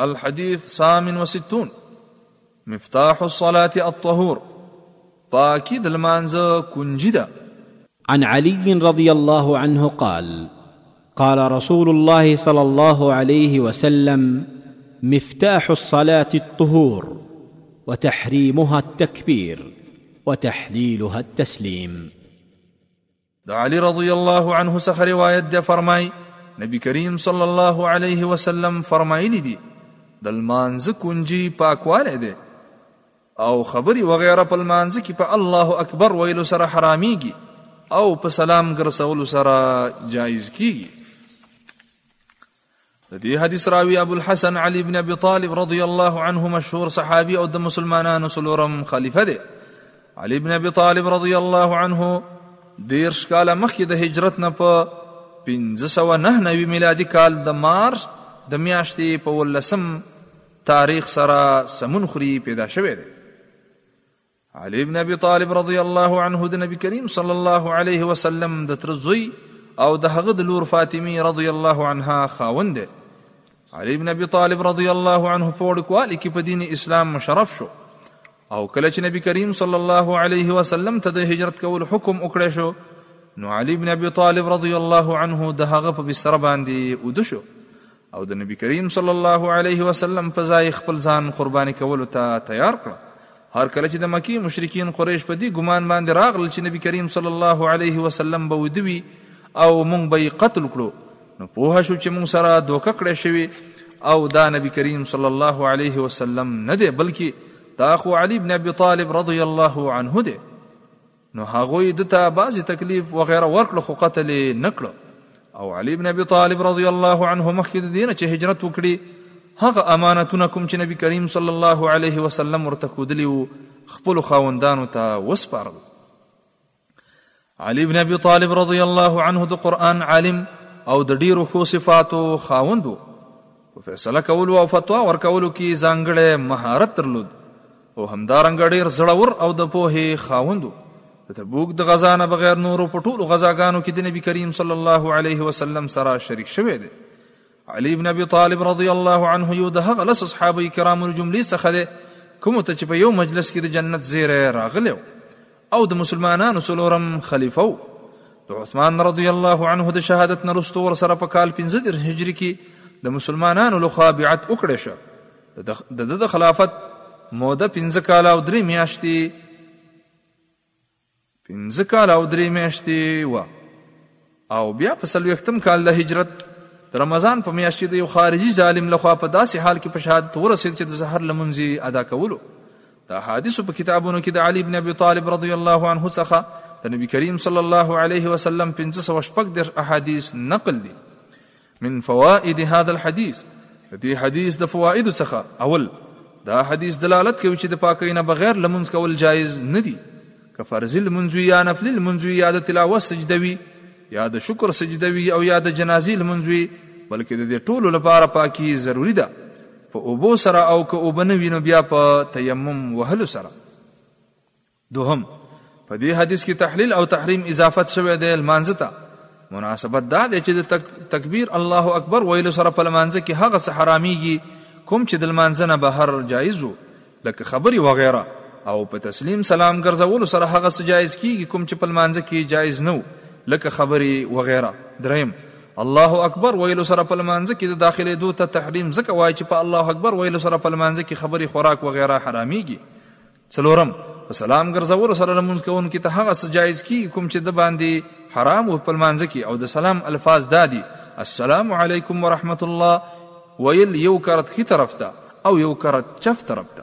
الحديث سام وستون مفتاح الصلاة الطهور باكيد المانزا كنجدا عن علي رضي الله عنه قال قال رسول الله صلى الله عليه وسلم مفتاح الصلاة الطهور وتحريمها التكبير وتحليلها التسليم د علی رضی الله عنه څخه روایت دی فرمای نبی کریم صلی الله علیه وسلم فرمایلی دی د لمانځ کنجی پاکواله دی او خبري وغیره په لمانځ کې په الله اکبر ویلو سره حراميږي او په سلام ګرځولو سره جایز کیږي د دې حدیث راوی ابو الحسن علی بن ابي طالب رضی الله عنه مشهور صحابي او د مسلمانانو سلورم خلیفہ دی علی بن ابي طالب رضی الله عنه دیر شکاله مخکې د هجرت نه په 1599 میلادي کال د مارچ د میاشتې په ولسم تاریخ سره سمون خوري پیدا شوی دی علی بن ابي طالب رضی الله عنه د نبی کریم صلی الله علیه وسلم د تر زوی او د هغه د لور فاطمی رضی الله عنها خاوند دی علی بن ابي طالب رضی الله عنه په وړکوالي کې په دین اسلام مشرف شو او کله چې نبی کریم صلی الله علیه وسلم ته د هجرت کول حکم وکړ شو نو علی بن ابي طالب رضی الله عنه د هغه په بستر باندې ود شو او د نبی کریم صلی الله علیه وسلم په ځای خپل ځان قرباني کولو ته تیار کړ هر کله چې د مکی مشرکین قریش په دې ګمان باندې راغل چې نبی کریم صلی الله علیه وسلم به ودوي او مونږ به یې قتل کړو نو پوه شو چې مونږ سره دوکه کړې شوی او دا نبی کریم صلی الله علیه وسلم نه دی بلکې دا خو علی بن ابي طالب رضی الله عنه دی نو هغوی ده ته بعضی تکلیف وغیره ورکړ خو قتل یې نه کړ او علی بن ابي طالب رضی الله عنه مخکې د دې نه چې هجرت وکړي هغه امانتونه کوم چې نبی کریم صلی الله علیه وسلم ورته ښودلي وو خپلو خاوندانو ته وسپارل علی بن ابي طالب رضی الله عنه د قرآن عالم او د ډیرو ښو صفاتو خاوند و په فیصله کولو او فتوا ورکولو کې ځانګړی مهارت درلود او همدارنګه ډیر زړور او د پوهې خاوند د تبوک د غزا نه بغیر نورو په ټولو غزاګانو کې د نبی کریم صلی الله علیه وسلم سره شریک شوی دی علی ابن ابي طالب رضی الله عنه یو د هغه لس اصحابه کرامو جملې څخه دی کوم ته چې په یو مجلس کې د جنت زیره راغلی او د مسلمانانو څلورم خلیفه و د عثمان رضی الله عنه د شهادت نه وروسته ورسره په کال 15 هجري کې د مسلمانانو لخوا بیعت وکړی شه د د خلافت موده 15 کال او درې میاشتې 15 کال او درې میاشتې و او بیا په څلوېښتم کال له هجرت د رمضان په میاشت کې د یو خارجي ظالم لخوا په داسې حال کې په شهادت ورسېد چې د سحر لمونځ یې ادا کولو د احادیثو په کتابونو کې د علي بن ابي طالب رضی الله عنه څخه د نبی کریم صلی الله علیه وسلم 1514 احادیث نقل دي من فوائد هذا الحديث دې حدیث د فوائد څخه اول دا حدیث دلالت کوي چې د پاکۍ نه بغیر لمونځ کول جایز نه دي که فرض لمونځ یا نفل لمونځ یا د تلاوت سجده وي یا د شکر سجده وي او یا د جنازې لمونځ وي بلکې د دې ټولو لپاره پاکي ضروری ده په اوبو سره او که اوبنوي نو بیا په تیمم وهلو سره دوهم، په دې حدیث کې تحلیل او تحریم اضافت شوی دی لمانځه ته. مناسبت دا دی چې د تک تکبیر الله اکبر ویلو سره په لمانځه کې هغه څه حرامېږي کوم چې د لمانځه نه بهر جایز وو لکه خبرې وغیره او په تسلیم سلام ګرځولو سره هغه څه جایز کېږي کوم چې په لمانځه کې جایز نه وو لکه خبرې وغیره. دریم، الله اکبر ویلو سره په لمانځه کې د داخلېدو ته تحریم ځکه وایي چې په الله اکبر ویلو سره په لمانځه کې خبرې خوراک وغیره حرامېږي. څلورم، په سلام ګرځولو سره لمونځ کوونکي ته هغه څه جایز کېږي کوم چې ده باندې حرام وو په لمانځه کې او د سلام الفاظ دا دي، السلام علیکم ورحمة الله، ویل یو کرت ښي طرف ته او یو کرت چف طرف ته.